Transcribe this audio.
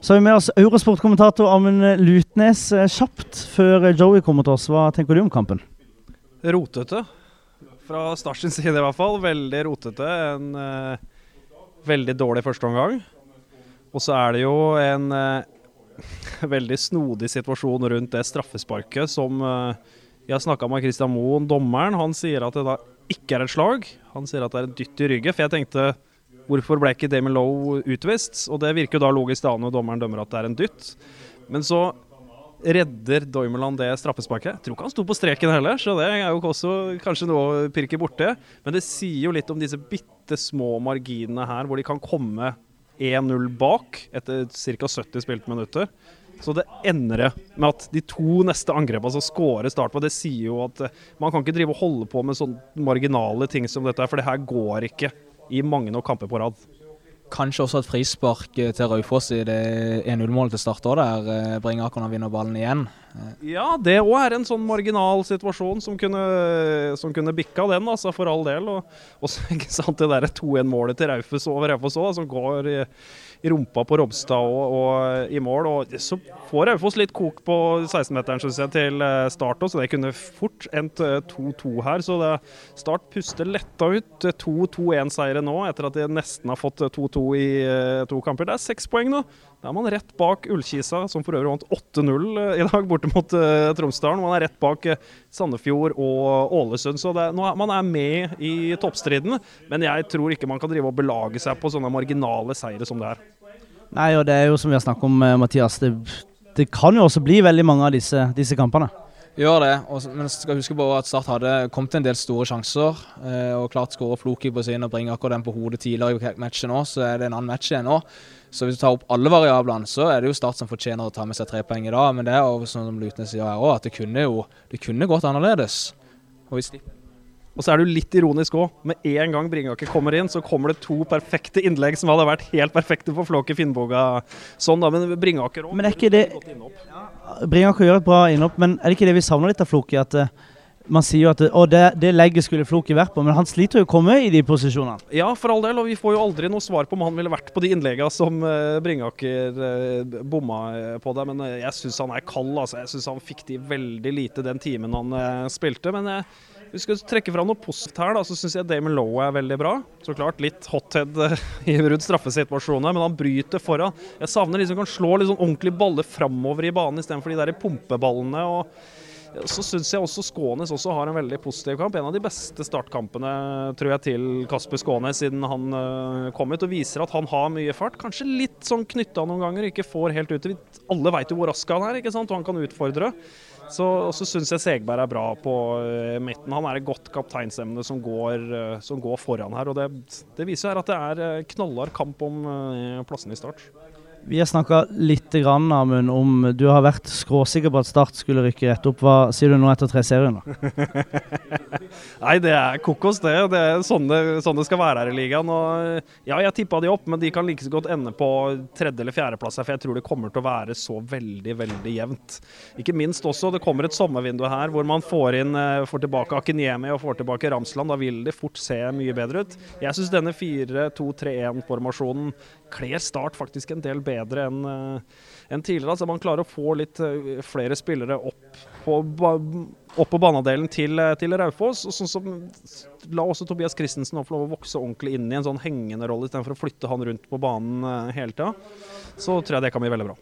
Så har vi med oss Eurosport-kommentator Amund Lutnes. Kjapt før Joey kommer til oss, hva tenker du om kampen? Rotete. Fra Stars side i hvert fall. Veldig rotete. En uh, veldig dårlig førsteomgang. Og så er det jo en uh, veldig snodig situasjon rundt det straffesparket som uh, Jeg har snakka med Christian Moen, dommeren. Han sier at det da ikke er et slag. Han sier at det er en dytt i ryggen. For jeg tenkte Hvorfor ble ikke Damon Lowe utvist? Og det virker jo da logisk da når dommeren dømmer at det er en dytt. Men så redder Doimerland det straffesparket. Jeg tror ikke han sto på streken heller, så det er jo også kanskje noe å pirke borti. Men det sier jo litt om disse bitte små marginene her, hvor de kan komme 1-0 bak etter ca. 70 spilte minutter. Så det ender med at de to neste angrepene som scorer start på, det sier jo at man kan ikke drive og holde på med sånne marginale ting som dette, for det her går ikke i mange nok kamper på rad. Kanskje også et frispark eh, til Raufoss i det 1-0-målet til start òg, der eh, Bringaker vinner ballen igjen. Ja, det òg er en sånn marginal situasjon som kunne, som kunne bikka den, altså, for all del. Og så ikke sant, det derre 2-1-målet til Raufoss over Raufoss òg, som går i i rumpa på Robstad og, og, i mål. Og så får Raufoss litt kok på 16-meteren synes jeg, til start òg, så det kunne fort endt 2-2 eh, her. Så det, Start puster letta ut. 2-2-1-seiere nå, etter at de nesten har fått 2-2 i eh, to kamper. Det er seks poeng nå. Da er man rett bak Ullkisa, som for øvrig vant 8-0 i dag borte mot uh, Tromsdalen. Man er rett bak Sandefjord og Ålesund, så nå er, man er med i toppstriden. Men jeg tror ikke man kan drive og belage seg på sånne marginale seire som det er. Nei, og det er jo som vi har snakket om, Mathias. Det, det kan jo også bli veldig mange av disse, disse kampene. Gjør det, og, men skal huske på at Start hadde kommet en del store sjanser. Eh, og klart skåre Floki på sin og bringe akkurat den på hodet tidligere i matchen òg, så er det en annen match igjen nå. Så hvis du tar opp alle variablene, så er det jo Start som fortjener å ta med seg tre poeng i dag. Men det er jo som Lutnes sier her òg, at det kunne jo det kunne gått annerledes. Og hvis de og så er jo litt ironisk òg. Med en gang Bringaker kommer inn, så kommer det to perfekte innlegg som hadde vært helt perfekte for Flåke Finnboga. Sånn da, Men Bringaker òg. Men er ikke det Bringaker gjør et bra innhopp, men er det ikke det vi savner litt av Flåke? At uh, man sier jo at å, det, det legget skulle Floki vært på, men han sliter jo å komme i de posisjonene. Ja, for all del, og vi får jo aldri noe svar på om han ville vært på de innleggene som uh, Bringaker uh, bomma uh, på der. Men jeg syns han er kald, altså. Jeg syns han fikk de veldig lite den timen han spilte. Men jeg vi skal trekke fram noe positivt her, da, så syns jeg Damon Lowe er veldig bra. Så klart litt hothead i rundt straffesituasjoner, men han bryter foran. Jeg savner de som kan slå litt sånn ordentlige baller framover i banen istedenfor de der pumpeballene. og så syns jeg også Skånes også har en veldig positiv kamp. En av de beste startkampene tror jeg til Kasper Skånes siden han uh, kom ut, og viser at han har mye fart. Kanskje litt sånn knytta noen ganger, ikke får helt ut. Alle veit jo hvor rask han er, ikke sant? og han kan utfordre. Så også syns jeg Segberg er bra på uh, midten. Han er et godt kapteinsemne som går, uh, som går foran her. og Det, det viser her at det er knallhard kamp om plassen i start. Vi har snakka litt grann, Amund, om du har vært skråsikker på at Start skulle rykke rett opp. Hva sier du nå etter tre serier? Nei, det er kokos, det. Det er sånn det, sånn det skal være her i ligaen. Og, ja, jeg tippa de opp, men de kan like så godt ende på tredje- eller fjerdeplass her, for jeg tror det kommer til å være så veldig, veldig jevnt. Ikke minst også, det kommer et sommervindu her hvor man får inn eh, får tilbake Akinyemi og får tilbake Ramsland. Da vil det fort se mye bedre ut. Jeg syns denne 4-2-3-1-formasjonen kler Start faktisk en del bedre enn uh, en tidligere. Altså man klarer å få litt uh, flere spillere opp på, opp på banedelen til, uh, til Raufoss. Og sånn som La også Tobias Christensen få lov å vokse ordentlig inn i en sånn hengende rolle istedenfor å flytte han rundt på banen hele tida. Så tror jeg det kan bli veldig bra.